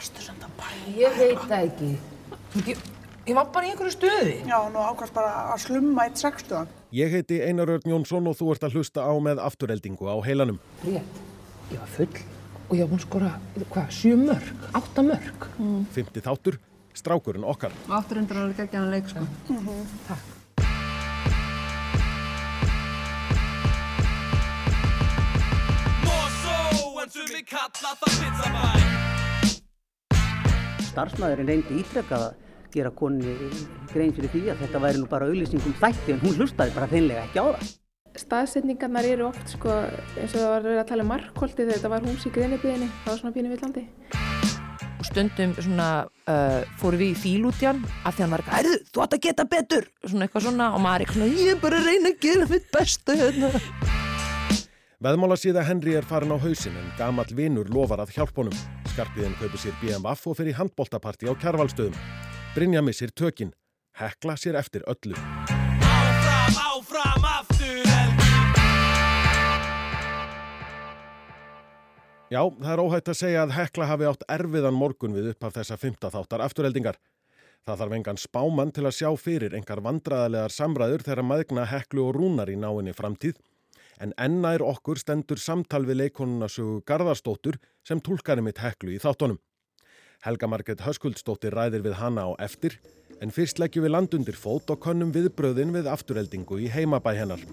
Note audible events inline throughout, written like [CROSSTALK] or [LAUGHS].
varstu samt að bæja? Ég veit það ekki. Ég, ég var bara í einhverju stöði. Já, nú ákvæmst bara að slumma eitt sextuðan. Ég heiti Einar Örn Jónsson og þú ert að hlusta á með aftureldingu á heilanum. Rétt. Ég var full og ég var búin að skora, hvað, sjö mörg, átta mörg. Fymti þáttur, strákurinn okkar. Áttur undir að gegja hann leik, sko. Takk. Starfsmæðurinn reyndi ítrekkað að gera konni grein fyrir því að þetta væri nú bara auðlýsingum þætti en hún hlustaði bara hreinlega ekki á það. Staðsetningarnar eru oft sko eins og það var að tala um markholti þegar þetta var hús í greinibyðinni, það var svona pínu villandi. Og stundum svona uh, fórum við í fílútjan af því hann var eitthvað, erðu, þú átt að geta betur. Svona eitthvað svona og maður er eitthvað svona, ég er bara að reyna að gera mitt besta hérna. Veðmála síða Henry er farin á hausin en gamall vinur lofar að hjálp honum. Skarpiðin kaupir sér BMF og fer í handboltaparti á kjarvalstöðum. Brynja missir tökin. Hekla sér eftir öllu. Áfram, áfram, aftur Já, það er óhætt að segja að Hekla hafi átt erfiðan morgun við upp af þessa fymta þáttar afturheldingar. Það þarf engan spámann til að sjá fyrir engar vandraðalegar samræður þegar maðgna Heklu og Rúnar í náinni framtíð en ennær okkur stendur samtal við leikonuna sögu Garðarstóttur sem tólkari mitt Heklu í þáttunum. Helga Marget Höskuldsdóttir ræðir við hana á eftir en fyrst leggjum við land undir fót og könnum viðbröðin við afturheldingu í heimabæ hennar.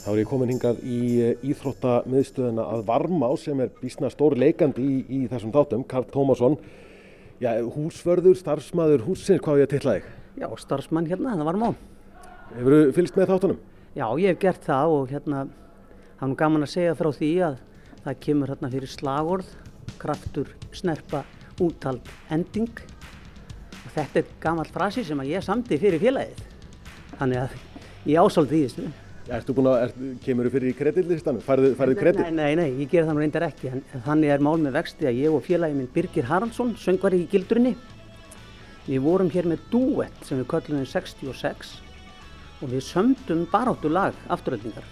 Þá er ég komin hingað í Íþróttamiðstöðuna að Varmá sem er bísna stór leikandi í, í þessum þáttum, Karl Tómasson. Já, húsvörður, starfsmæður, húsins, hvað er ég að tilla þig? Já, starfsmann hérna, það var má. Hefur þú fylgst með þáttunum? Já, ég hef gert það og hérna, það er nú gaman að segja frá því að það kemur hérna fyrir slagorð, kraftur, snerpa, úttald, ending. Og þetta er gammal frasi sem að ég samti fyrir félagið. Þannig að ég ásáldi í þessu. Ertu búin að, er, kemur þú fyrir í kreditlistanum? Færðu, kredit? Nei, nei, nei, ég ger það nú reyndar ekki. En þannig er mál með vexti að ég og félagið minn Birgir Haraldsson, söngvari í gildrunni, við vorum hér með duett sem við köllum 66 og við sömdum baráttu lag afturöldingar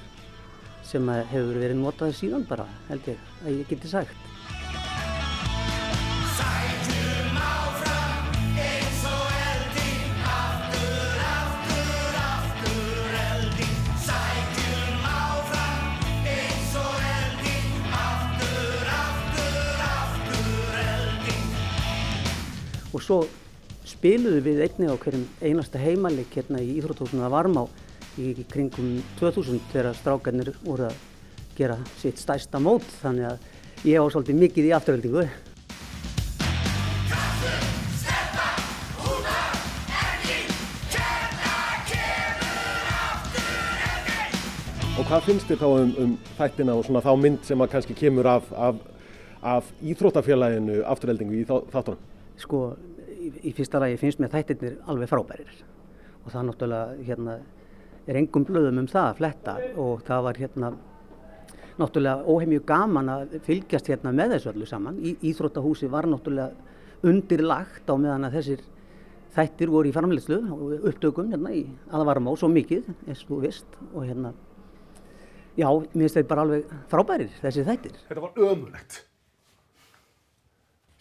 sem hefur verið notað síðan bara, held ég, að ég geti sagt. Svo spiluðum við einnig á hverjum einasta heimalik hérna í Íþrótthúsinu að Varmá í kringum 2000 þegar strákarnir voru að gera sitt stærsta mót þannig að ég á svolítið mikið í afturöldingu. Og hvað finnst þér þá um, um þættina og svona þá mynd sem að kannski kemur af, af, af Íþróttafélaginu afturheldingu í þá- þáttunum? Sko, í, fyrsta lagi finnst mér þættirnir alveg frábærir og það náttúrulega hérna, er engum blöðum um það að fletta og það var hérna náttúrulega óheimju gaman að fylgjast hérna með þessu öllu saman. Í, Íþróttahúsi var náttúrulega undirlagt á meðan að þessir þættir voru í framleiðslu og upptökum hérna í aðvarmá svo mikið, eins og þú veist og hérna Já, mér finnst þetta bara alveg frábærir, þessi þættir. Þetta var ömulegt.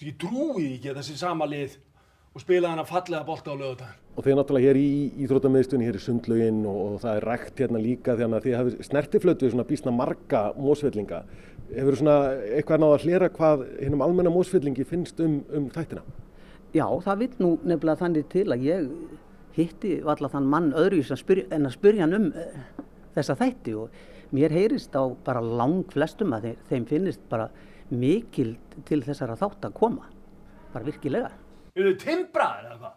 Ég trúi ekki að þessi sama lið og spilaði hana fallega bolta á lögutæðin. Og þið er náttúrulega hér í Íþróttamiðstöðunni, hér í Sundlaugin og, og það er rækt hérna líka þannig að þið hafið snertiflötu við svona bísna marga mósvellinga. Hefur svona eitthvað náða að hlera hvað hinnum almenna mósvellingi finnst um, um þættina? Já, það vil nú nefnilega þannig til að ég hitti valla þann mann að spyrja, en að spyrja hann um uh, þessa þætti og mér heyrist á bara lang flestum að þeim finnist bara mikil til þessara þátt að koma, bara virkilega. Eru þið timbraðir eða hvað?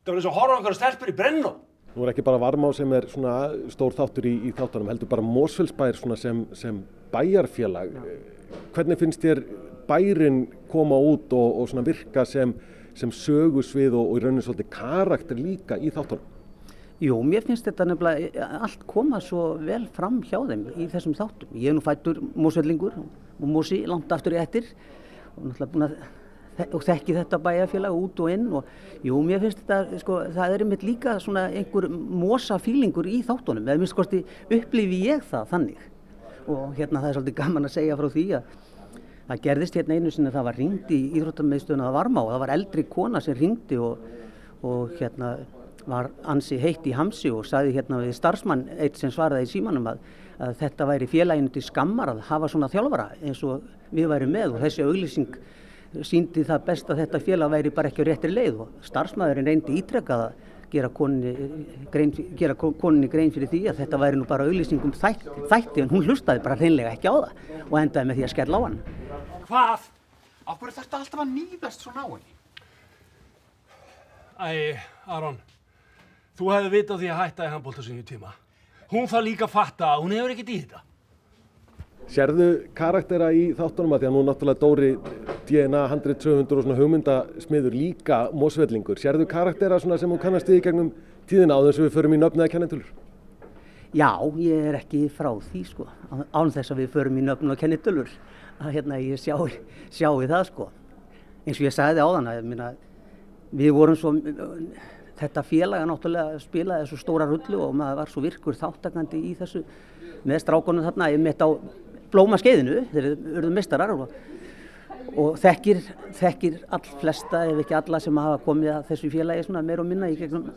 Það var eins og horfa okkar stelpur í brennó. Nú er ekki bara Varmá sem er svona stór þáttur í, í þáttunum, heldur bara Mósfellsbær svona sem, sem bæjarfélag. Hvernig finnst þér bærin koma út og, og svona virka sem, sem sögusvið og, og í rauninni svolítið karakter líka í þáttunum? Jú, mér finnst þetta nefnilega allt koma svo vel fram hjá þeim í þessum þáttum. Ég er nú fættur mósvellingur og mósi langt aftur í ettir og náttúrulega búin að og þekki þetta bæjarfélag út og inn og jú, mér finnst þetta, sko, það er einmitt líka svona einhver mosa fílingur í þáttunum, eða minnst kosti upplifi ég það þannig. Og hérna það er svolítið gaman að segja frá því að það gerðist hérna einu sinni að það var ringt í íþróttamiðstöðuna að varma og það var eldri kona sem ringdi og, og hérna var ansi heitt í hamsi og saði hérna við starfsmann eitt sem svaraði í símanum að, að þetta væri félaginu til skammar að hafa svona þjálfara eins og við værum með og þessi auglýsing síndi það best að þetta félag væri bara ekki á réttri leið og starfsmæðurinn reyndi ítrekkað að gera koninni grein, gera koninni grein fyrir því að þetta væri nú bara auglýsingum þætti, þætti en hún hlustaði bara hreinlega ekki á það og endaði með því að skella á hann. Hvað? Er þetta alltaf að nýðast svona á henni? Æ, Aron, þú hefði vitað því að hætta í handbólta sinni tíma. Hún þarf líka að fatta að hún hefur ekkert í þetta. Sérðu karaktera í þáttunum að því að nú náttúrulega Dóri DNA 100 200 og svona hugmyndasmiður líka mósvellingur. Sérðu karaktera sem hún kannast í gegnum tíðina á þess að við förum í nöfn eða kennitölur? Já, ég er ekki frá því sko, án þess að við förum í nöfn og kennitölur, að hérna ég sjái, sjái það sko. Eins og ég sagði áðan að minna, við vorum svo, þetta félaga náttúrulega spilaði svo stóra rullu og maður var svo virkur þáttakandi í þessu með strákunum þarna, ég mitt á blóma skeiðinu, þeir eru mistarar og, og þekkir, þekkir all flesta ef ekki alla sem hafa komið að þessu félagi svona meir og minna í gegnum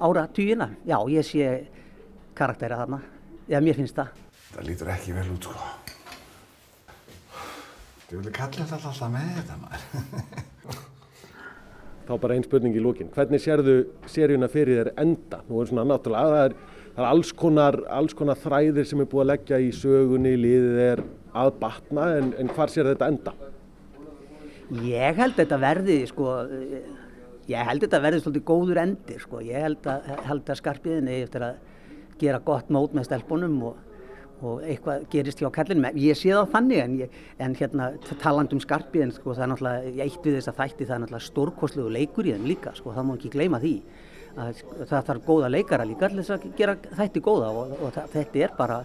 ára týjina. Já, ég sé karaktera þarna, eða mér finnst það. Það lítur ekki vel út, sko. Þú vilja kalla þetta alltaf með þetta, maður. Þá bara einn spurning í lókin. Hvernig sérðu seríuna fyrir þér enda? Nú er svona náttúrulega, það er, það er alls, konar, alls konar þræðir sem er búið að leggja í sögunni, liðið er að batna, en, en hvar sér þetta enda? Ég held þetta verði, sko, ég held þetta verði svolítið góður endir, sko. Ég held að, held að skarpiðinni eftir að gera gott mót með stelpunum og, og eitthvað gerist hjá kallinum. Ég sé það þannig en, ég, en hérna taland um skarpiðin, sko, það er náttúrulega, eitt við þess að þætti það er náttúrulega stórkoslegu leikur í þeim líka, sko, það má ekki gleyma því. Að, það þarf góða leikara líka til þess að gera þætti góða og, og það, þetta er bara,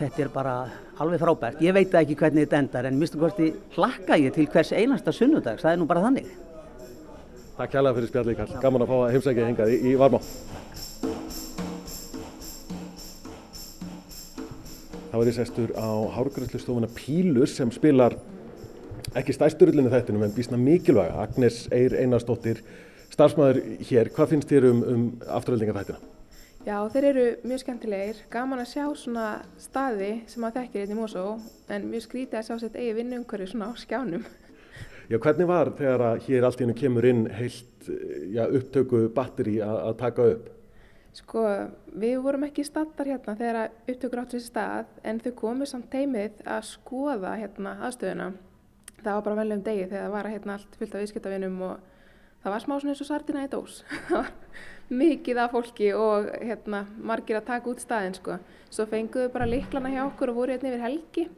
þetta er bara alveg frábært. Ég veit ekki hvernig þetta endar en minnstu hvorti hlakka ég til hvers einasta sunnudags, það er nú bara þannig. Takk kærlega fyrir spjallið, Karl. Gaman að fá að heimsækja hingað í, í Varmá. Þá er ég sestur á hárgræslustofuna Pílus sem spilar ekki stærsturullinni þættinum en býsna mikilvæga. Agnes Eir Einarsdóttir, starfsmæður hér. Hvað finnst þér um, um afturöldingar þættina? Já, þeir eru mjög skemmtilegir. Gaman að sjá svona staði sem maður þekkir hérna í Mosó en mjög skrítið að sjá sitt eigi vinnuumhverfi svona á skjánum. Já, hvernig var þegar að hér allt í hennu kemur inn heilt já, upptöku batteri að, að taka upp? Sko, við vorum ekki stattar hérna þegar upptökur áttu þessi stað en þau komið samt teimið að skoða hérna aðstöðuna. Það var bara velum degi þegar það var hérna allt fullt af viðskiptavinum og það var smá svona eins og sardina í dós. [LAUGHS] mikið af fólki og hérna margir að taka út staðin sko. Svo fenguðu bara liklana hjá okkur og voru hérna yfir helgi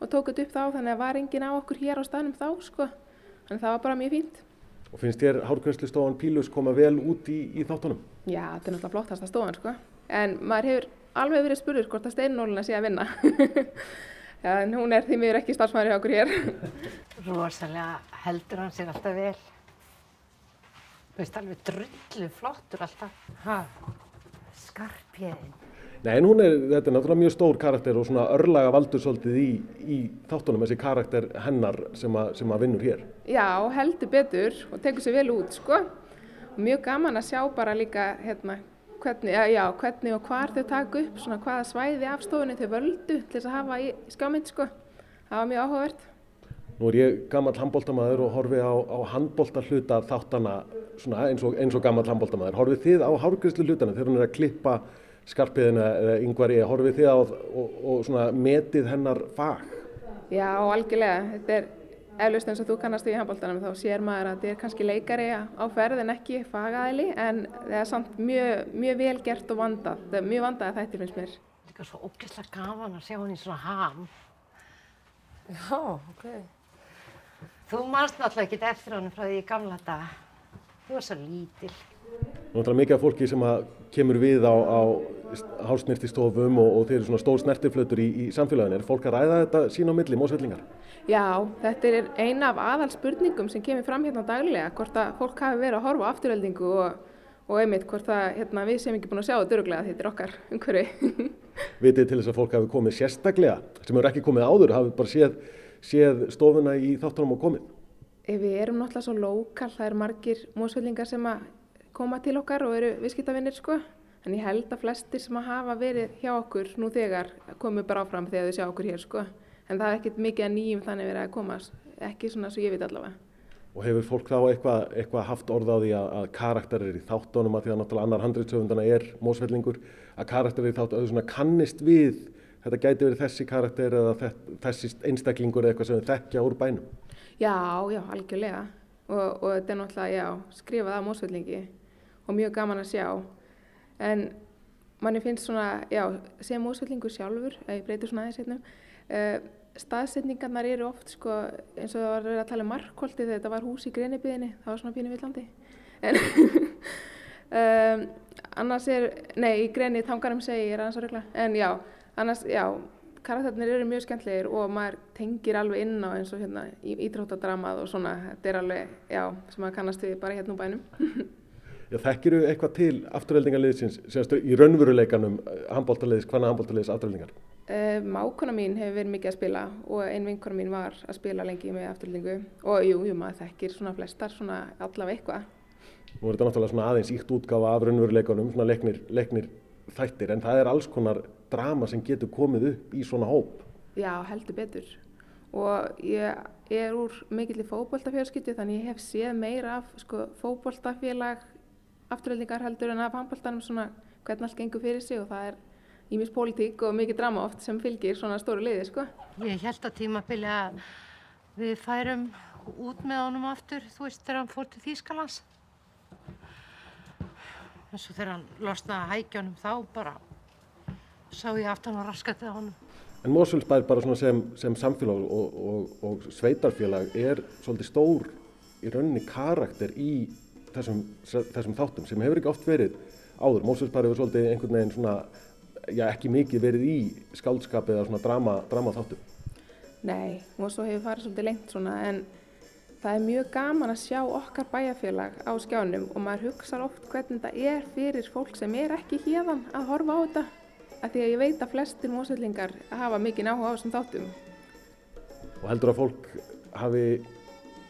og tókuð upp þá þannig að var engin á okkur hér á staðnum þá sko. Þannig það var bara mjög fínt. Og finnst þér hárgræslustofan Pílus koma vel út í, í þáttunum? Já, þetta er náttúrulega flottasta stofan sko. En maður hefur alveg verið spurður hvort að steinnóluna sé að vinna. [LAUGHS] En hún er því miður ekki starfsmæður hjá okkur hér. [LAUGHS] Rosalega heldur hann sér alltaf vel. Þú veist alveg drullu flottur alltaf. Ha, skarpjæðin. Nei, en hún er, þetta er náttúrulega mjög stór karakter og svona örlaga valdur svolítið í, í þáttunum, þessi karakter hennar sem, að, sem að vinnur hér. Já, heldur betur og tekur sér vel út sko. Og mjög gaman að sjá bara líka hérna hvernig, já, já, hvernig og hvar þau taka upp, svona hvaða svæði af stofunni þau völdu til þess að hafa í skjámynd sko. Það var mjög áhugavert. Nú er ég gammal handbóltamaður og horfi á, á handbólta hluta þáttana svona eins og, eins og gammal handbóltamaður. Horfið þið á hárgræslu hlutana þegar hún er að klippa skarpiðina eða yngvari, horfið þið á og, og svona metið hennar fag? Já, algjörlega. Þetta er eflaust eins og þú kannast við í handbóltanum þá sér maður að þetta er kannski leikari á ferð en ekki fagaðili en það er samt mjög, mjög vel gert og vandað. Þetta er mjög vandað að þetta finnst mér. Líka svo ógeðslega gaman að sjá hann í svona ham. Já, ok. Þú manst náttúrulega ekki eftir honum frá því í gamla daga. Þú var svo lítil. Náttúrulega mikið af fólki sem að kemur við á, á hálsnirtistofum og, og þeir eru svona stór snertiflötur í, í samfélaginu. Er fólk að ræða þetta sín á milli, mósvellingar? Já, þetta er eina af aðal spurningum sem kemur fram hérna daglega, hvort að fólk hafi verið að horfa á afturöldingu og, og einmitt hvort að hérna, við sem ekki búin að sjá þetta öruglega þetta er okkar umhverfi. [LAUGHS] Vitið til þess að fólk hafi komið sérstaklega, sem eru ekki komið áður, hafi bara séð, séð stofuna í þáttunum og komið. Við erum náttúrulega svo lokal, það eru margir mósvellingar sem að koma til okkar og eru viðskiptavinnir sko. En ég held að flestir sem að hafa verið hjá okkur nú þegar komu bara áfram þegar þau sjá okkur hér sko. En það er ekkert mikið að nýjum þannig verið að komast, ekki svona svo ég veit allavega. Og hefur fólk þá eitthvað, eitthvað haft orð á því að, að karakterir í þáttunum, að því að náttúrulega annar handritsöfundana er mósvellingur, að karakterir í þáttunum svona kannist við, þetta gæti verið þessi karakter eða þess- þessi einstaklingur eða eitthvað sem þekkja úr bænum. Já, já, algjörlega. Og, og þetta er náttúrulega, já, skrifað af mósvellingi og mjög gaman að sjá. En manni finnst svona, já, sem mósvellingur sjálfur, ef ég breytir svona aðeins hérna, uh, staðsetningarnar eru oft, sko, eins og það var verið að tala um markholti þegar þetta var hús í greinibyðinni, það var svona pínu villandi. En [LAUGHS] um, annars er, nei, í greini tangarum segi ég er annars að regla, en já, annars, já, karakterarnir eru mjög skemmtlegir og maður tengir alveg inn á eins og hérna í íþróttadramað og svona, þetta er alveg, já, sem maður kannast við bara hérna úr bænum. [LAUGHS] Já, þekkiru eitthvað til afturheldingarliðsins, sérstu í raunveruleikanum handbóltaliðs, hvaðna handbóltaliðs afturheldingar? Uh, mákona mín hefur verið mikið að spila og ein vinkona mín var að spila lengi með afturlendingu og jú, jú, maður þekkir svona flestar svona allavega eitthvað. Nú er þetta náttúrulega svona aðeins ítt útgáfa af raunveruleikanum, svona leiknir, leiknir þættir, en það er alls konar drama sem getur komið upp í svona hóp. Já, heldur betur. Og ég er úr mikill í fótboltafjörskipti þannig ég hef séð meira af sko, fótboltafélag afturheldingar heldur en af handboltanum svona hvernig allt gengur fyrir sig og það er ímis pólitík og mikið drama oft sem fylgir svona stóru liði, sko. Ég held að tímabili að við færum út með honum aftur, þú veist, þegar hann fór til Þýskalands. En svo þegar hann losnaði hækjónum þá bara sá ég aftan og raskatið á honum. En Mosfellsbær bara svona sem, sem samfélag og, og, og sveitarfélag er svolítið stór í rauninni karakter í þessum, þessum þáttum sem hefur ekki oft verið áður. Mosfellsbær hefur svolítið einhvern veginn svona, já ekki mikið verið í skáldskap eða svona drama, drama þáttum. Nei, og svo hefur farið svolítið lengt svona en það er mjög gaman að sjá okkar bæjarfélag á skjánum og maður hugsa oft hvernig þetta er fyrir fólk sem er ekki hérðan að horfa á þetta af því að ég veit að flestir mósvellingar hafa mikið áhuga á þessum þáttum. Og heldur að fólk hafi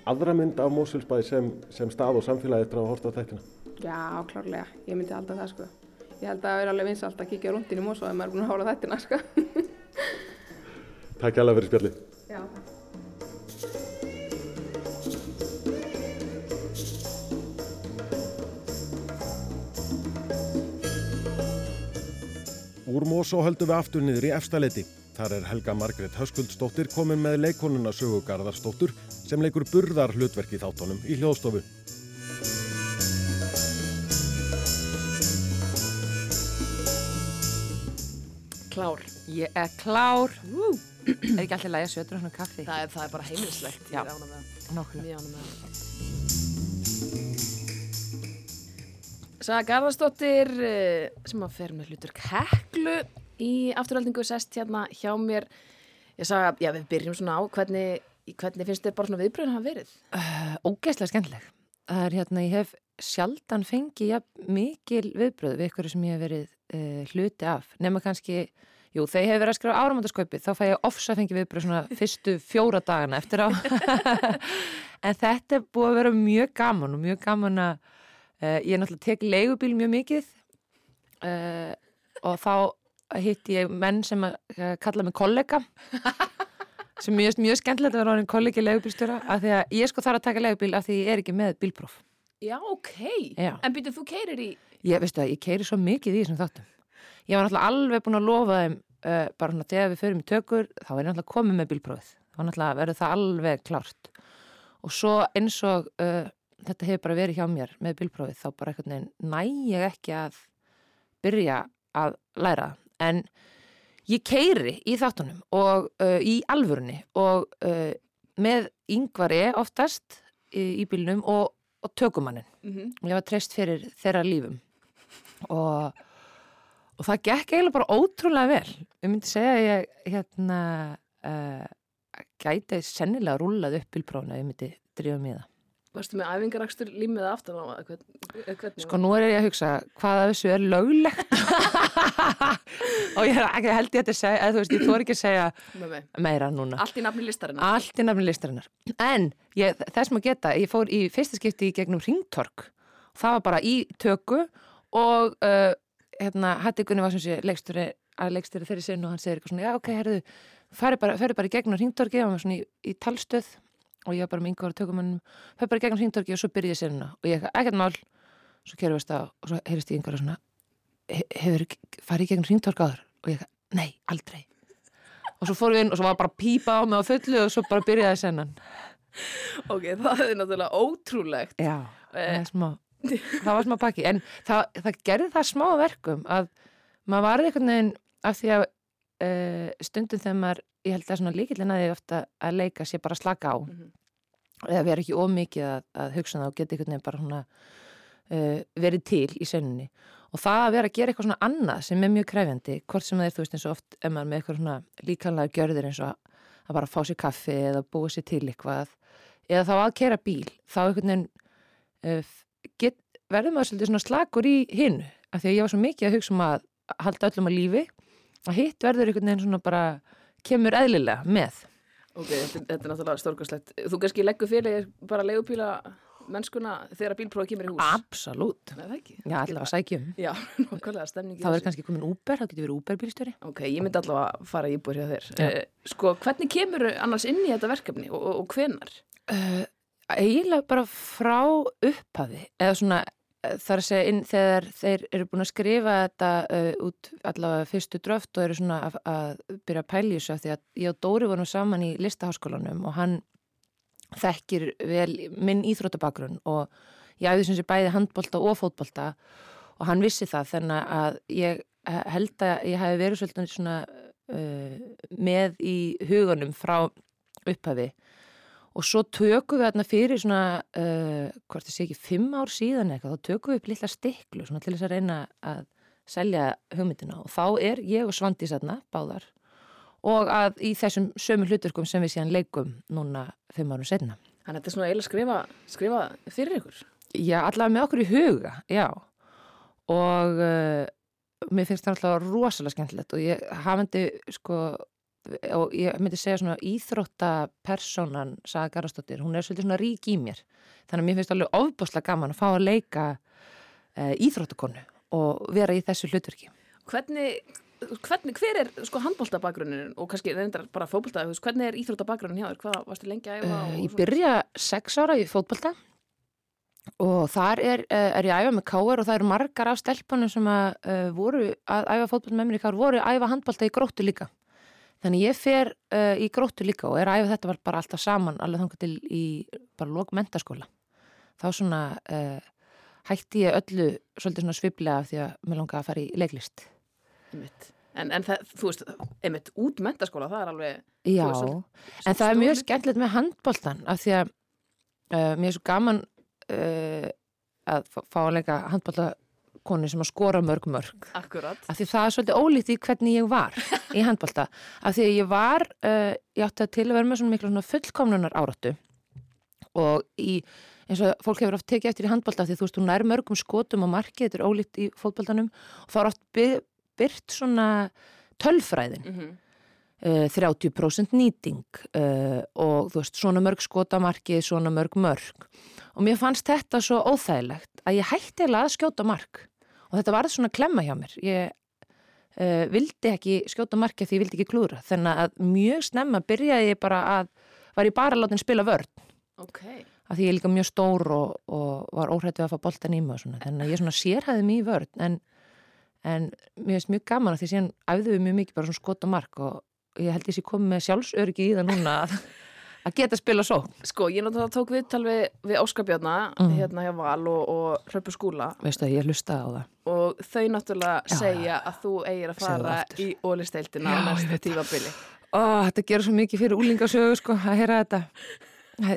aðra mynd af Mosfellsbær sem, sem stað og samfélagi eftir að horft á þættina? Já, klárlega, ég myndi alltaf það sko. Ég held að það er alveg vinsalt að kíkja rúndin í Mosó ef maður er búin að hóra þættina sko. Takk alveg fyrir spjallið. Úr Mosó höldum við aftur niður í efstaleiti. Þar er Helga Margrét Höskuldsdóttir komin með leikonuna sögugarðarsdóttur sem leikur burðar hlutverki þáttunum í hljóðstofu. Klár. Ég er klár. Ú. Er ekki allir lægja sjötur og svona kaffi? Það er, það er bara heimilislegt, Já. ég Saga Garðarsdóttir eh, sem að fer með hlutur Heklu í afturhaldingu sest hérna hjá mér. Ég sagði að já, við byrjum svona á hvernig, hvernig finnst þér bara svona viðbröðin hafa verið? Uh, ógeðslega skemmtileg. Það er hérna, ég hef sjaldan fengið ja, mikil viðbröð við ykkur sem ég hef verið uh, hluti af. Nefna kannski, jú, þegar ég hef verið að skrifa áramöndaskaupið, þá fæ ég ofsa fengið viðbröð svona fyrstu fjóra dagana eftir á. [LAUGHS] en þetta er búið að vera mjög gaman og mjög gaman að uh, ég er náttúrulega tek leigubíl mjög mikið uh, og þá hitt ég menn sem að uh, kalla mig kollega [LAUGHS] sem mjög, mjög skemmtilegt að vera orðin kollegi leigubílstjóra af því að ég sko þarf að taka leigubíl af því ég er ekki með bílpróf. Já, ok. Já. En býtu, þú keirir í... Ég veistu að ég keiri svo mikið í þessum þáttum. Ég var náttúrulega alveg búin að lofa þeim bara svona þegar við förum í tökur þá er ég náttúrulega komið með bílprófið. Þá náttúrulega verður það alveg klárt. Og svo eins og uh, þetta hefur bara verið hjá mér með bílprófið þá bara veginn næ ég ekki að byrja að læra. En ég keiri í þáttunum og uh, í alvörunni og uh, með yngvari oftast í, í bílnum og, á tökumannin Mhm. og ég var treyst fyrir þeirra lífum og, og það gekk eiginlega bara ótrúlega vel ég myndi segja að ég hérna uh, gæti sennilega rúlað upp bílprófuna ef ég myndi drífa það Varstu með æfingarakstur límið aftan á hvernig? Sko nú er ég að hugsa hvað af þessu er löglegt [LAUGHS] og ég er ekki held ég að segja, eða þú veist, ég þóri ekki að segja mig. meira núna. Allt í nafni listarinnar. Allt í nafni listarinnar. En ég, þess maður geta, ég fór í fyrsta skipti í gegnum ringtork. Það var bara í tökku og uh, hérna, Hattikunni var sem sé leiksturi að leiksturi þeirri sinn og hann segir eitthvað svona, já ok, herðu, færi bara, bara í gegnum ringtorki, það var svona í, í talstöð og ég var bara með yngvar tökumannum, færi bara í gegnum ringtorki og svo byrja ég sinna og ég ekkert mál, svo kerur við stað og svo heyrist ég yngvar svona, "He- hefur farið gegnum ringtork áður? Og ég, nei, aldrei. Og svo fór við inn og svo var bara að pípa á mig á fullu og svo bara byrjaði sennan. Ok, það er náttúrulega ótrúlegt. Já, Eh, það smá það var smá pakki, en það, það gerði það smá verkum að maður varði einhvern veginn af því að uh, stundum þegar maður, ég held að svona líkillin að því ofta að leika sé bara slaka á. Eða vera ekki ómikið að, að hugsa um það og geta einhvern veginn bara svona uh, verið til í senunni og það að vera að gera eitthvað svona annað sem er mjög kræfjandi, hvort sem það er þú veist eins og oft ef maður með eitthvað svona líkanlega gjörðir eins og að, bara fá sér kaffi eða búa sér til eitthvað eða þá að kera bíl, þá einhvern veginn uh, verður maður svolítið svona slakur í hinn af því að ég var svo mikið að hugsa um að halda öllum að lífi að hitt verður einhvern veginn svona bara kemur eðlilega með Ok, þetta, þetta er náttúrulega stórkastlegt. Þú kannski leggur fyrir bara leigubíla mennskuna þegar bílprófið kemur í hús. Absolutt. Nei, það ekki. Já, allavega sækjum. Já, [LAUGHS] nokkulega stemningi. Það verður kannski komin Uber, það getur verið Uber bílstjóri. Ok, ég myndi allavega fara í íbúr hjá þér. Já. Eh, sko, hvernig kemur annars inn í þetta verkefni og, og, og hvenar? Uh, eiginlega bara frá upphafi eða svona eh, þar að segja inn þegar þeir eru búin að skrifa þetta uh, út allavega fyrstu dröft og eru svona að, að byrja að pæla í þessu af því að ég og Dóri vorum saman í listaháskólanum og hann þekkir vel minn íþróttabakrun og ég æði sem sé bæði handbolta og fótbolta og hann vissi það þannig að ég held að ég hef verið svolítið svona uh, með í hugunum frá upphafi og svo tökum við þarna fyrir svona, uh, hvort það sé ekki, fimm ár síðan eitthvað, þá tökum við upp lilla stiklu svona til þess að reyna að selja hugmyndina og þá er ég og Svandís þarna, báðar og að í þessum sömu hluturkum sem við síðan leikum núna fimm árum setna. Þannig að þetta er svona eiginlega skrifa, skrifa fyrir ykkur. Já, allavega með okkur í huga, já. Og uh, mér finnst það alltaf rosalega skemmtilegt og ég hafandi, sko, og ég myndi segja svona íþróttapersonan, Saga Garðarsdóttir, hún er svolítið svona rík í mér. Þannig að mér finnst alveg ofbáslega gaman að fá að leika uh, íþróttakonu og vera í þessu hlutverki. Hvernig, hvernig, hver er sko handbóltabakgrunnin og kannski reyndar bara veist, hvernig er íþróttabakgrunnin hjá þér? Hvað varstu lengi að æfa? Uh, ég byrja sex ára í fótbolta og þar er, uh, er ég að æfa með káar og það eru margar af stelpunum sem að uh, voru að æfa fótbolta með mér í káar voru að æfa handbolta í gróttu líka. Þannig ég fer uh, í gróttu líka og er æfa þetta var bara alltaf saman alveg þangar til í bara lók mentaskóla. Þá svona uh, hætti ég öllu svolítið svona sviplega því að mér langaði að fara í leiklist. Einmitt. En, en það, þú veist, einmitt út mentaskóla, það er alveg... Já, veist, svolítið- en það er mjög skemmtilegt með handboltan af því að uh, mér er svo gaman að fá- að leika handboltakonu sem að skora mörg mörg. Akkurat. af því það er svolítið ólíkt í hvernig ég var í handbolta. Af því ég var uh, ég átti að til að vera með svona miklu svona fullkomnunar áratu og í eins og fólk hefur oft tekið eftir í handbolta af því þú veist, hún er mörgum skotum og markið, þetta er ólíkt í fótboltanum og þá er oft by- byrt svona tölfræðin. Mhm. uh, 30% nýting uh, og þú veist, svona mörg skotamarki, svona mörg mörg. Og mér fannst þetta svo óþægilegt að ég hætti eiginlega að skjóta mark og þetta var svona klemma hjá mér. Ég uh, vildi ekki skjóta marki af því ég vildi ekki klúra þannig að mjög snemma byrjaði ég bara að var ég bara látin spila vörn. Ok. af því ég er líka mjög stór og, og var óhrætt við að fá boltan í mig þannig að ég svona sérhæði í vörn. En, en mér finnst mjög gaman að því síðan æfðu við mjög mikið bara svona skot og mark og ég held ég sé komið með sjálfsörgi í það núna að, að geta að spila svo Sko, ég náttúrulega tók viðtal við, við Óskarbjörna, Mhm. hérna hjá Val og, og Hröpu skúla veistu að ég hlustaði á það og þau náttúrulega Já, segja að þú eigir að það fara í ólisteildina á Já, næsta það. tífabili. Ó, þetta gerur svo mikið fyrir úlingasögu sko að heyra þetta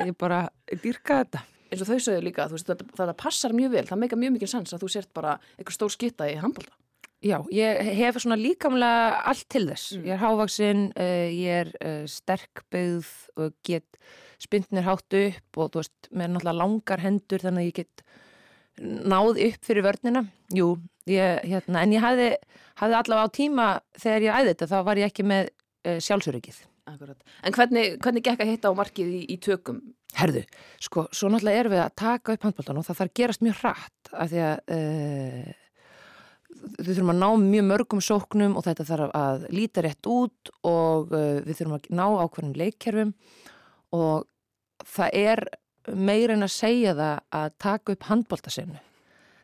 ég bara dýrka þetta eins og þau sögðu líka, þú veist, þetta, þetta passar mjög vel, það meika mjög mikið sens að þú sért bara eitthvað stór skitta í handbólta. Já, ég hef svona líkamlega allt til þess. Ég er hávaksinn, uh, ég er uh, sterkbyggð og get spyndnir hátt upp og þú veist, með náttúrulega langar hendur þannig að ég get náð upp fyrir vörnina. Jú, ég, hérna, en ég hafði, hafði allavega á tíma þegar ég æði þetta, þá var ég ekki með uh, sjálfsöryggið. Akkurat. En hvernig, hvernig gekk að hitta á markið í, í tökum? Herðu, sko, svo náttúrulega erum við að taka upp handbóltan og það þarf gerast mjög hratt af því að uh, við þurfum að ná mjög mörgum sóknum og þetta þarf að líta rétt út og uh, við þurfum að ná ákveðnum leikkerfum og það er meira en að segja það að taka upp handbóltasefnu.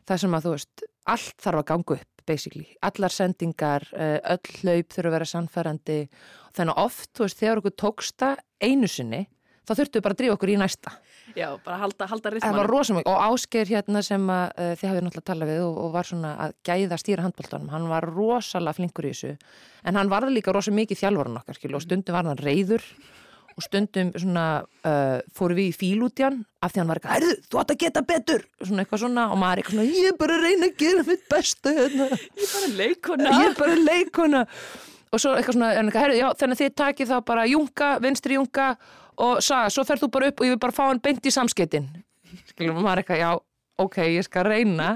Það sem að þú veist, allt þarf að ganga upp basically. Allar sendingar, uh, öll hlaup þurfa að vera sannfærandi þannig oft, þú veist, þegar okkur tóksta einu sinni, þá þurftu bara að drífa okkur í næsta. Já, bara halda, halda Það ritmanum. var rosamæg og Ásgeir hérna sem að uh, þið hafið náttúrulega talað við og, og var svona að gæða stýra handbóltanum, hann var rosalega flinkur í þessu en hann varði líka rosa mikið þjálfarinn okkar skil og stundum var hann reyður og stundum svona uh, fóru við í fíl út í hann af því hann var eitthvað, herðu, þú átt að geta betur svona eitthvað svona og maður eitthvað svona ég er bara að reyna að gera mitt besta hérna. [LAUGHS] Ég er bara leikona. ég er bara leikona og svo eitthvað svona, eitthvað, herðu, já, þannig að þið takið þá bara junga, vinstri junga og saga, svo ferð þú bara upp og ég vil bara fá hann beint í samskettin skilum maður eitthvað, já, ok, ég skal reyna.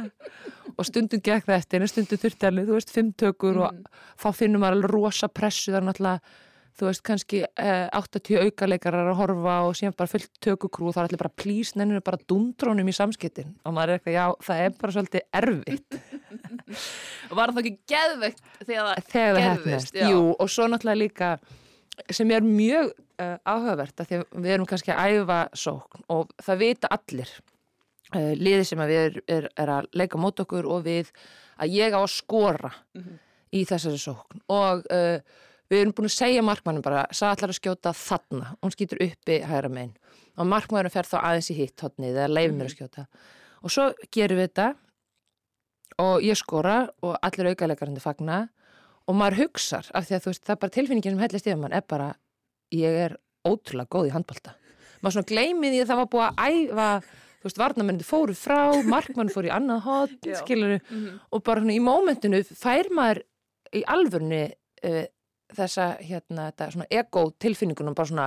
Og stundum gekk það eftir en stundum þurfti alveg, þú veist, fimm tökur og þá finnum maður alveg rosa pressu það er náttúrulega, þú veist, kannski eh, 80 aukaleikarar að horfa og síðan bara fullt tökukrú og það er allir bara plís nennir bara dundrónum í samskettin og maður er eitthvað, já, það er bara svolítið erfitt. [LAUGHS] Var það ekki geðveikt þegar það Já. jú, og svo náttúrulega líka sem er mjög uh, áhugavert að því að við erum kannski að æfa sókn og það vita allir uh, liði sem að við er, er, er að leika mót okkur og við að ég á að skora í þessari sókn. Og uh, við erum búin að segja markmannum bara, sað allar að skjóta þarna, hún skýtur uppi hægra megin. Og markmannum fer þá aðeins í hitt hotnið eða leifir mér að skjóta. Og svo gerum við þetta og ég skora og allir aukalegarandi fagna. Og maður hugsar af því að veist, það er bara tilfinningin sem hellist yfir mann er bara, ég er ótrúlega góð í handbolta. Maður svona gleymið því að það var búið að æfa þú veist, varnamenni fóru frá, markmann fór í annað hot, Já. skilur Mhm. og bara svona í mómentinu fær maður í alvörni uh, þessa, hérna, þetta svona ego tilfinningunum, bara svona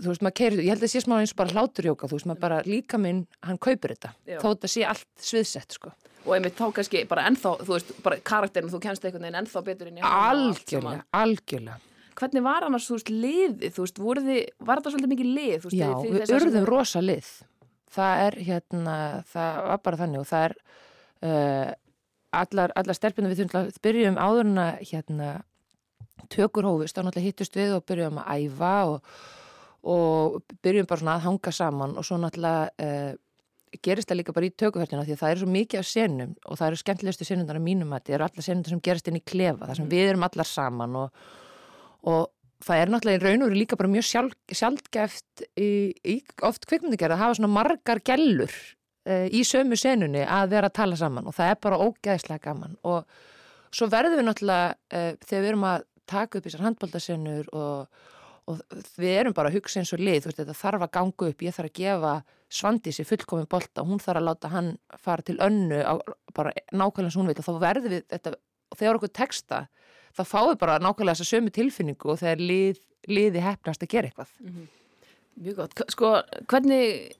þú veist, maður keirir, ég held að það sé smá eins og bara hláturjóka, þú veist, maður bara líka minn hann kaupir þetta, Já. þó þetta sé allt sviðsett, sko. Og einmitt þá kannski bara ennþá, þú veist, bara karakterin, þú kennst einhvern veginn ennþá betur inn í hann Algjörlega, algjörlega. Hvernig var annars, þú veist, liðið, þú veist, þið, var þetta svolítið mikið lið, þú veist, Já, þið- við sem urðum eru- rosa lið. Það er hérna, það var bara þannig og það er uh, allar, allar stelpunum við þurfum að byrjum áður en að hérna tökur hófust, þá náttúrulega hittust við og byrjum að æfa og, og byrjum bara svona að hanga saman og svo náttúrulega uh, gerist það líka bara í tökuferðina því að það eru svo mikið af senum og það eru skemmtilegustu senundar að mínum að það eru allar senundar sem gerast inn í klefa, þar sem við erum allar saman og, og það er náttúrulega í raun og veru líka bara mjög sjálf, sjálfgeft í, í oft kvikmyndagerð að hafa svona margar gellur uh, í sömu senunni að vera að tala saman og það er bara ógeðslega gaman. Og svo verðum við náttúrulega uh, þegar við erum að taka upp þessar handbóltasenur og, og við erum bara að hugsa eins og lið, veist, þetta þarf að ganga upp, ég þarf að gefa Svandísi fullkomin bolta, hún þarf að láta hann fara til önnu á bara nákvæmlega sem hún veit og þá verður við þetta, og þegar okkur texta, fáum við bara nákvæmlega þessa sömu tilfinningu og þegar lið, liði hefnast að gera eitthvað. Mjög gott. Sko, hvernig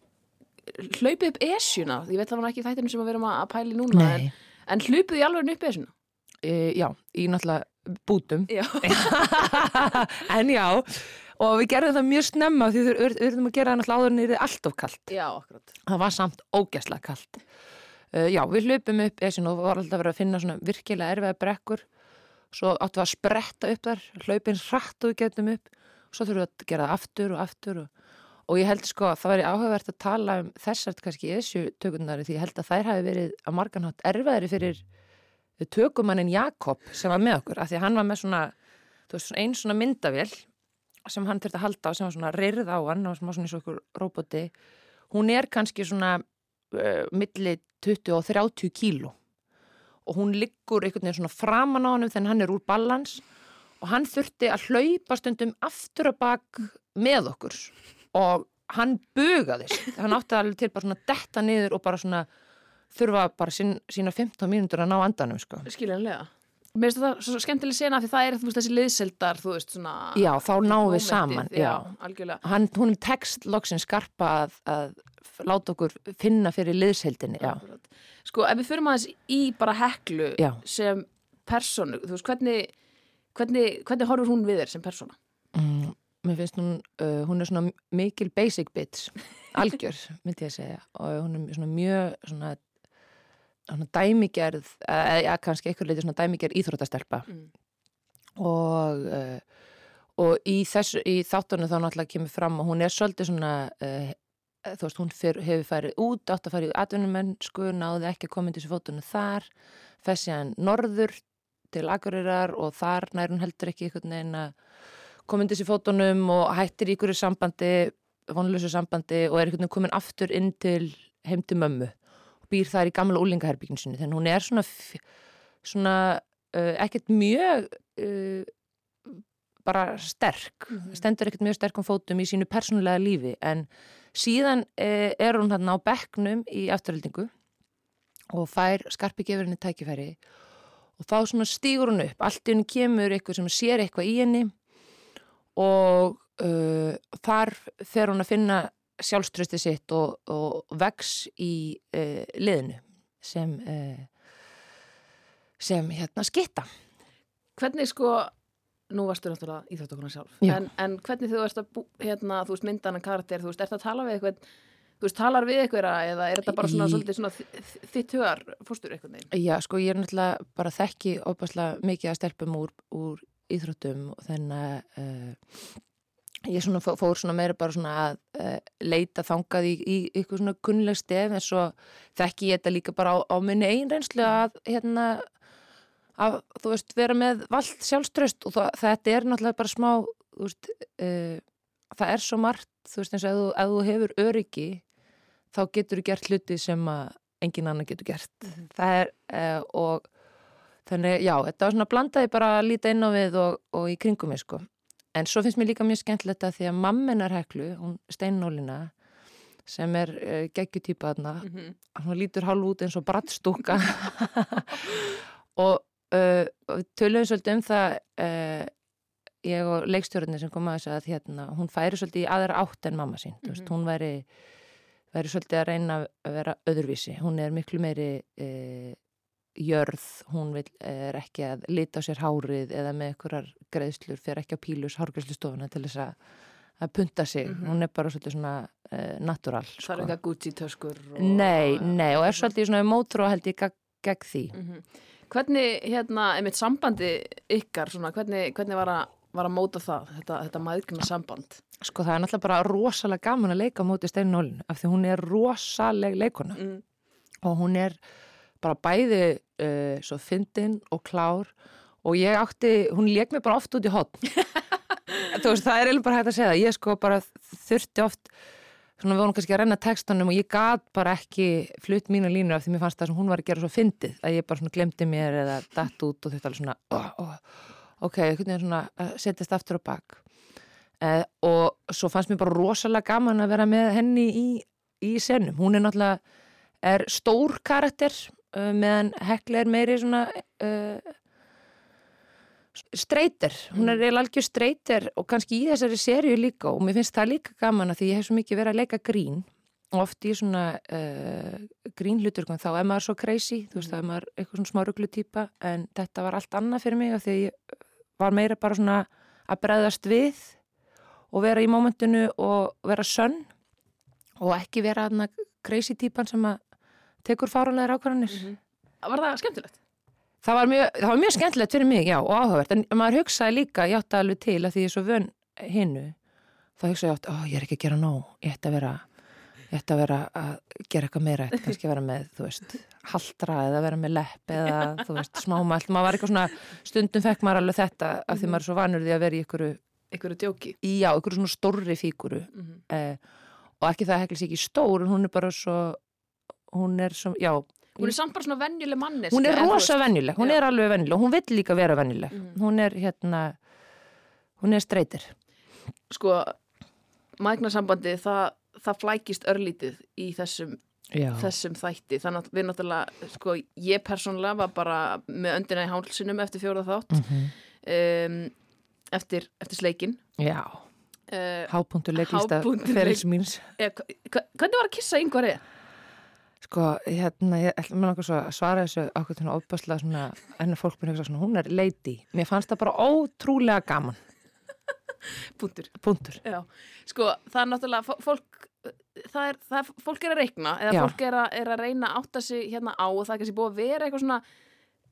hlaupið upp esjuna? Ég veit það var ekki þættinu sem að vera að pæli núna, en, en hlaupið í alveg upp esjuna? E, já, í náttúrulega bútum. Já. [LAUGHS] en já, og við gerðum það mjög snemma því við við urðum að gera það náttúrulega áður en það er alltof kallt. Já, akkurat. Það var samt ógæslega kallt. Uh, já, við hlupum upp essin og var alltaf verið að finna svona virkilega erfiða brekkur. Svo áttum við að spretta upp þar, hlaupin hratt og við getum upp. Svo þurfum við að gera aftur og aftur og, og ég held sko að það væri áhugavert að tala um þessart kannski essu tökundari því ég held að þær hafi verið að marganhátt erfiðari fyrir tökumannin Jakob sem var með okkur af því að hann var með svona, veist, svona einn svona myndavél sem hann þurfti að halda á sem var svona reyrð á hann og sem var svona eins og okkur roboti hún er kannski svona uh, milli 20 og 30 kíló og hún liggur einhvern veginn svona framan á hann þegar hann er úr balans og hann þurfti að hlaupa stundum aftur að bak með okkur og hann bugaðist hann átti alveg til bara svona detta niður og bara svona þurfa bara sín, sína 15 mínútur að ná andanum sko. skiljanlega Mér finnst það svo skemmtileg sena því það er veist þessi liðseldar, þú veist svona já, þá náum við saman já, já. algjörlega hann, hún tekst loksin skarpa að, að láta okkur finna fyrir liðseldinni já. Sko, ef við förum aðeins í bara heklu Já. sem personu, þú veist, hvernig hvernig, hvernig horfur hún við þér sem persona? Mm, mér finnst hún, uh, hún er svona mikil basic bitch, [LAUGHS] algjör, myndi ég að segja og hún er svona mjög svona, svona dæmigerð, eða ja, kannski eitthvað leiti svona dæmigerð íþróttastelpa Mm. og uh, og í þessu, í þáttunum þá náttúrulega kemur fram og hún er svolítið svona uh, þú veist, hún fyr, hefur farið út átt að farið í atvinnumennsku, náði ekki að koma til þessu fótunum þar, fessi hann norður til Akureyrar og þar nær hún heldur ekki einhvern veginn að koma til þessu fótunum og hættir í ykkur sambandi, vonlösu sambandi og er einhvern veginn komin aftur inn til heim til mömmu og býr þar í gamla úlingaherbygginu sinni, þannig hún er svona svona uh, ekkert mjög uh, bara sterk, stendur ekkert mjög sterkum fótum í sínu persónulega lífi en síðan eh, er hún þarna á bekknum í afturhaldingu og fær skarpi gefur henni tækifæri og þá svona stígur hún upp. Allt í henni kemur eitthvað sem sér eitthvað í henni og uh, þar fer hún að finna sjálfströsti sitt og, og vex í uh, liðinu sem uh, sem hérna skitta. Hvernig sko, nú varstu náttúrulega íþjóttakona sjálf, Já. en, en hvernig þú ert að hérna, þú veist, myndana karakter, þú veist, ert að tala við eitthvað, þú veist, talar við eitthvað eða er þetta bara svona Í- svona þi- þitt hugar fórstur eitthvað neginn? Já, sko ég er náttúrulega bara þekki opaslega mikið að stelpum úr, úr íþróttum og þannig að uh, ég svona fó- fór svona meira bara svona að uh, leita þangað í, í ykkur svona kunnileg stef en svo þekki ég þetta líka bara á, á minni einn reynslu að hérna að þú veist vera með vald sjálfströst og það, þetta er náttúrulega bara smá veist uh, það er svo margt þú veist eins og ef þú, ef þú hefur öryggi þá getur þú gert hluti sem að engin annar getur gert. Það er uh, og þannig já, þetta var svona blandaði bara að líta inn á við og, og í kringum mig sko. En svo finnst mér líka mjög skemmtilegt að því að mammenar heklu, hún steinnólina sem er uh, geggjutýpa þarna Mhm. hann lítur hálf út eins og brattstúka [LAUGHS] og uh, við töluðum svolítið um það uh, ég og leikstjórnir sem kom að þess að hérna, hún færi svolítið í aðra átt en mamma sín, mm veist, hún væri væri svolítið að reyna að vera öðruvísi, hún er miklu meiri uh, jörð, hún vil, er ekki að lita á sér hárið eða með einhverjar greiðslur, fer ekki á pílus hárgreiðslustofuna til þess að að punta sig, Mhm. hún er bara svolítið svona uh, natural Það er eitthvað Gucci töskur og... Nei, nei, og er svolítið svona mótrú held ég gegn, því. Mhm. Hvernig, hérna, einmitt sambandi ykkar, svona, hvernig, hvernig var, að, var að móta það, þetta, þetta maðurkna samband? Sko það er náttúrulega bara rosalega gaman að leika móti Steinu Nólin af því hún er rosaleg leikona Mm. og hún er bara bæði uh, svo fyndin og klár og ég átti, hún leik mig bara oft út í hotn. [LAUGHS] Þú veist, það er eiginlega bara hægt að segja það. Ég sko bara þurfti oft, svona við vorum kannski að renna textanum og ég gat bara ekki flutt mínu línur af því mér fannst það sem hún var að gera svo fyndið að ég bara svona glemdi mér eða datt út og þetta alveg svona, oh, oh, ok, einhvern veginn svona að setjast aftur á bak. Uh, og svo fannst mér bara rosalega gaman að vera með henni í, í senum. Hún er náttúrulega, er stór karakter uh, meðan Hekla er meiri svona uh, streytir. Hún er eiginlega algjör streytir og kannski í þessari serju líka og mér finnst það líka gaman að því ég hef svo mikið verið að leika grín og oft í svona uh, grínhlutur þá er maður svo crazy, þú veist, það er maður eitthvað svona smá rugglu típa en þetta var allt annað fyrir mig af því ég var meira bara svona að bregðast við og vera í mómentinu og vera sönn og ekki vera crazy típan sem að tekur fáranlegar ákvarðanir. Var það skemmtilegt? Það var, mjög, það var mjög skemmtilegt fyrir mig, já, og áhugavert, en maður hugsaði líka, ég átti alveg til að því ég er svo vön hinnu, þá hugsaði ég átti, ó, ég er ekki að gera nóg, ég ætti að vera, ég ætti að vera að gera eitthvað meira, ég ætti kannski að vera með, þú veist, haldra eða vera með lepp eða, þú veist, smámælt, maður var eitthvað svona, stundum fekk maður alveg þetta af því maður er svo vanur því að vera í ykkur, Ykkur djóki? já, ykkur svona stórri fíguru Mhm. eh, og ekki það heklis ekki stór, hún er bara svo, hún er svo, já, Hún er samt bara svona venjuleg manneski. hún er rosa venjuleg, hún Já. er alveg venjuleg og hún vill líka vera venjuleg Mhm. hún er hérna hún er streytir Sko, mægnarsambandi það, það flækist örlítið í þessum þessum þætti þannig að við náttúrulega, sko, ég persónulega var bara með öndina í hálsinum eftir fjóra þátt Mhm. um, eftir, eftir sleikin Já, uh, hápunktur leiklista Hápunktur ferils leik- míns. eh, hvernig var að kissa yngvari? Sko, hérna, ég ætla mér svo að svara þessu ákveð svona ofbáslega svona, enn fólk mér hugsa svona, hún er lady. Mér fannst það bara ótrúlega gaman. [LAUGHS] Punktur. Punktur. Já, sko, það er náttúrulega fó- fólk, það er, það er, fólk er að reikna eða Já. fólk er að, er að reyna að átta sig hérna á og það er kannski búið að vera eitthvað svona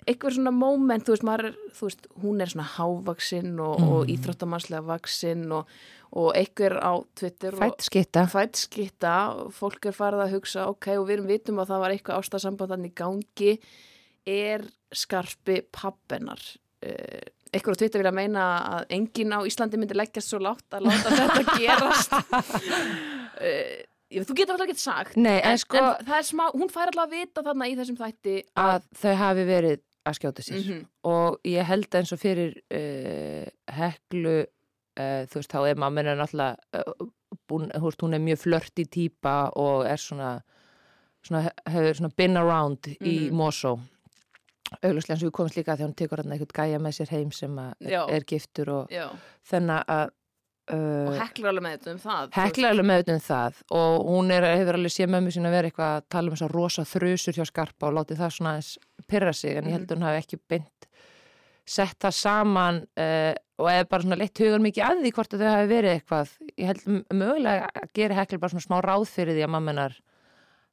eitthvað svona moment, þú veist, maður þú veist, hún er svona hávaksinn og, Mm. og íþróttamannslega vaksinn og, og einhver á Twitter og- Fætt skitta. fætt skitta og fólk er farið að hugsa ok, og við erum vitum að það var eitthvað ástasambandan í gangi er skarpi pappennar uh, einhver á Twitter vilja meina að enginn á Íslandi myndi leggjast svo látt að láta þetta [LAUGHS] gerast uh, þú getur alltaf ekki sagt Nei, en sko- en það er smá, hún fær alltaf að vita þarna í þessum þætti Að þau hafi verið að skjóta sér. Mhm. Og ég held eins og fyrir uh, heklu, uh, þú veist, þá er mamma hennar náttúrulega, uh, búin, þú veist, hún er mjög flörti típa og er svona, svona hefur svona been around í Mhm. Mosó. Eins og við komumst líka að hún tekur hann eitthvað gæja með sér heim sem Já. er giftur og Já. þennan að uh, og heklar alveg með þetta um það þú Hekla er alveg meðut um það og hún er, hefur alveg séð mömmu sín að vera eitthvað að tala um þess að rosa þrusur hjá skarpa og látið það svona aðeins pyrra sig en ég held að hún hafi ekki beint sett það saman uh, og eða bara svona leitt hugan mikið að því hvort að þau hafi verið eitthvað. Ég held mögulega að gera hekla bara svona smá ráð fyrir því að mammenar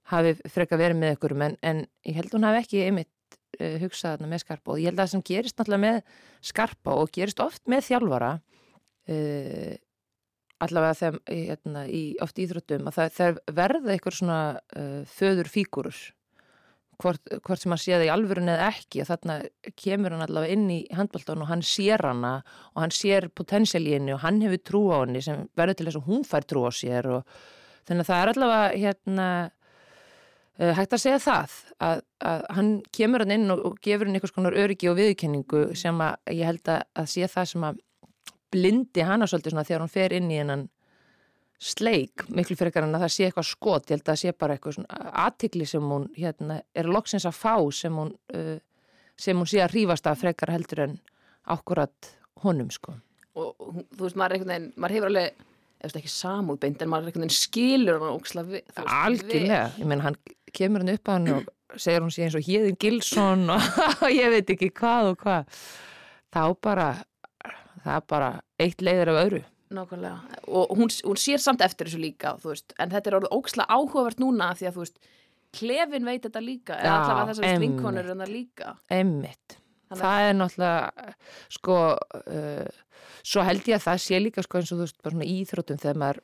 hafi freka verið með ykkur en, en ég held hún hafi ekki einmitt uh, hugsað með skarpa. Og ég held að það sem gerist náttúrulega með skarpa og gerist oft með þjálfara uh, allavega þeim, hérna, í oft íþróttum að það, verða einhver svona uh, föður fígurur hvort, hvort sem hann sé það í alvörun eða ekki að þarna kemur hann allavega inn í handbóltan og hann sér hana og hann sér potensial í henni og hann hefur trú á henni sem verður til þess að hún fær trú á sér og þannig að það er allavega hérna uh, hægt að segja það að, að hann kemur hann inn og, og gefur hann einhvers konar öryggi og viðurkenningu sem að ég held að, að sé það sem að blindi hana svolítið svona þegar hún fer inn í hennan sleik miklu frekar en að það sé eitthvað skot. Ég held að það sé bara eitthvað svona aðtikli sem hún hérna, er loksins að fá sem hún, uh, sem hún sé að rífast af frekar heldur en akkurat honum sko. Og þú veist, maður er einhvern veginn, maður hefur alveg eða ekki samúð beint, en maður er einhvern veginn skilur hann óksla við, algjörlega, ég meina hann kemur hann upp að hann og segir hún sé eins og Híðin Gilsson og [LAUGHS] ég veit ekki hvað og hvað. Þá bara það er bara eitt leiðir af öðru Nákvæmlega, og hún, hún sér samt eftir þessu líka, þú veist, en þetta er orðið óksla áhugavert núna því að, þú veist, klefin veit þetta líka, eða Já, allavega þessar vinkonur en það líka. Einmitt. Þannig að- Það er náttúrulega, sko, uh, svo held ég að það sé líka, sko, eins og þú veist, bara svona í íþróttum þegar maður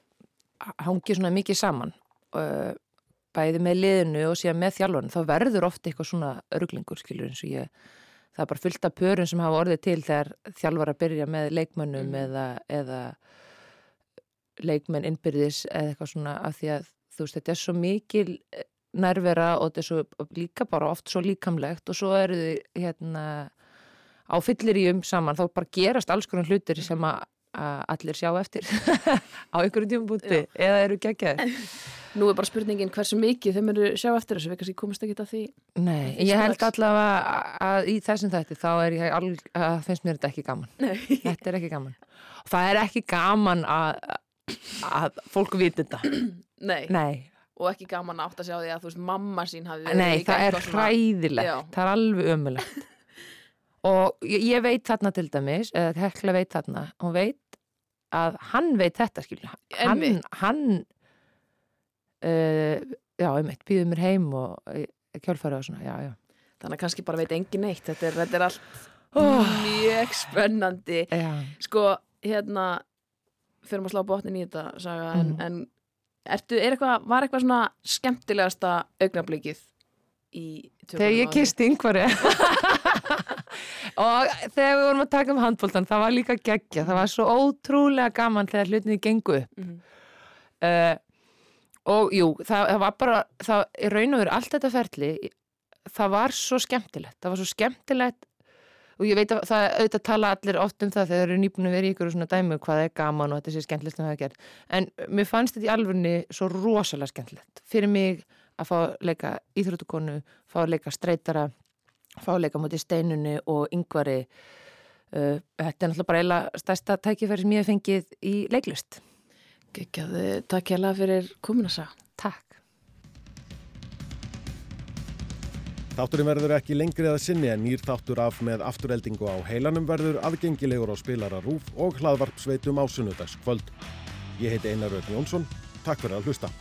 hangir svona mikið saman, uh, bæði með liðinu og síðan með þjálfun, þá verður oft eitthvað svona örglingur, skilur, eins og ég, það er bara fullt af pörun sem hafa orðið til þegar þjálfar að byrja með leikmönnum eða, eða leikmenn innbyrðis eða eitthvað svona af því að þú veist, þetta er svo mikil eh, nærvera og þetta er svo líka bara oft svo líkamlegt og svo eru þið hérna á fyllir í um saman, þá bara gerast alls konar hlutir sem að, að allir sjá eftir [LAUGHS] á einhverjum tímabúti eða eru geggjaði. [LAUGHS] Nú er bara spurningin hversu mikið þeim eru sjá eftir þessu, við kannski komast ekki að því. Nei, ég held allavega að í þessum þætti þá er ég alg, að finnst mér þetta ekki gaman. Nei. Þetta er ekki gaman. Það er ekki gaman að, að fólk viti þetta. [CLEARS THROAT] Nei. Nei. Og ekki gaman átt að sjá því að, þú veist, mamma sín hafi verið Nei, það er hræðilegt, Já. það er alveg ömulegt [LAUGHS] og ég, ég veit þarna til dæmis, eða Hekla veit þarna hún veit að hann veit þetta skilja, hann, hann uh, já, einmitt, býður mér heim og uh, kjálfæra og svona, já, já Þannig að kannski bara veit engin neitt, þetta er, þetta er allt Oh. mjög spennandi. Já. Sko, hérna, fyrir að slá botnin í þetta, saga, en, Mhm. en ertu, er eitthvað, var eitthvað svona skemmtilegasta augnablikið í þegar ég kisti yngvari [LAUGHS] og þegar við vorum að taka um handbóltan það var líka geggja, það var svo ótrúlega gaman þegar hlutinni gengu upp. Mhm. uh, og jú, það, það var bara það er raun og veru allt þetta ferli það var svo skemmtilegt. Það var svo skemmtilegt. Og ég veit að það auðvitað tala allir oft um það þegar þeir eru vera í ykkur svona dæmi hvað er gaman og þetta sé skemmtilegt en mér fannst þetta í alvörni svo rosalega skemmtilegt. Fyrir mig að fá að leika íþróttukonu, fá að leika streytara fá að leika mútið steinunni og yngvari uh, þetta er náttúrulega bara eila stærsta tækifæri sem ég hef fengið í leiklist Gekkjaði, takk hérlega fyrir komuna sá. Takk. Þátturinn verður ekki lengri að sinni en nýr þáttur af með aftureldingu á heilanum verður aðgengilegur á spilara rúf og hlaðvarpsveitum á sunnudagskvöld. Ég heiti Einar Rögn Jónsson. Takk fyrir að hlusta.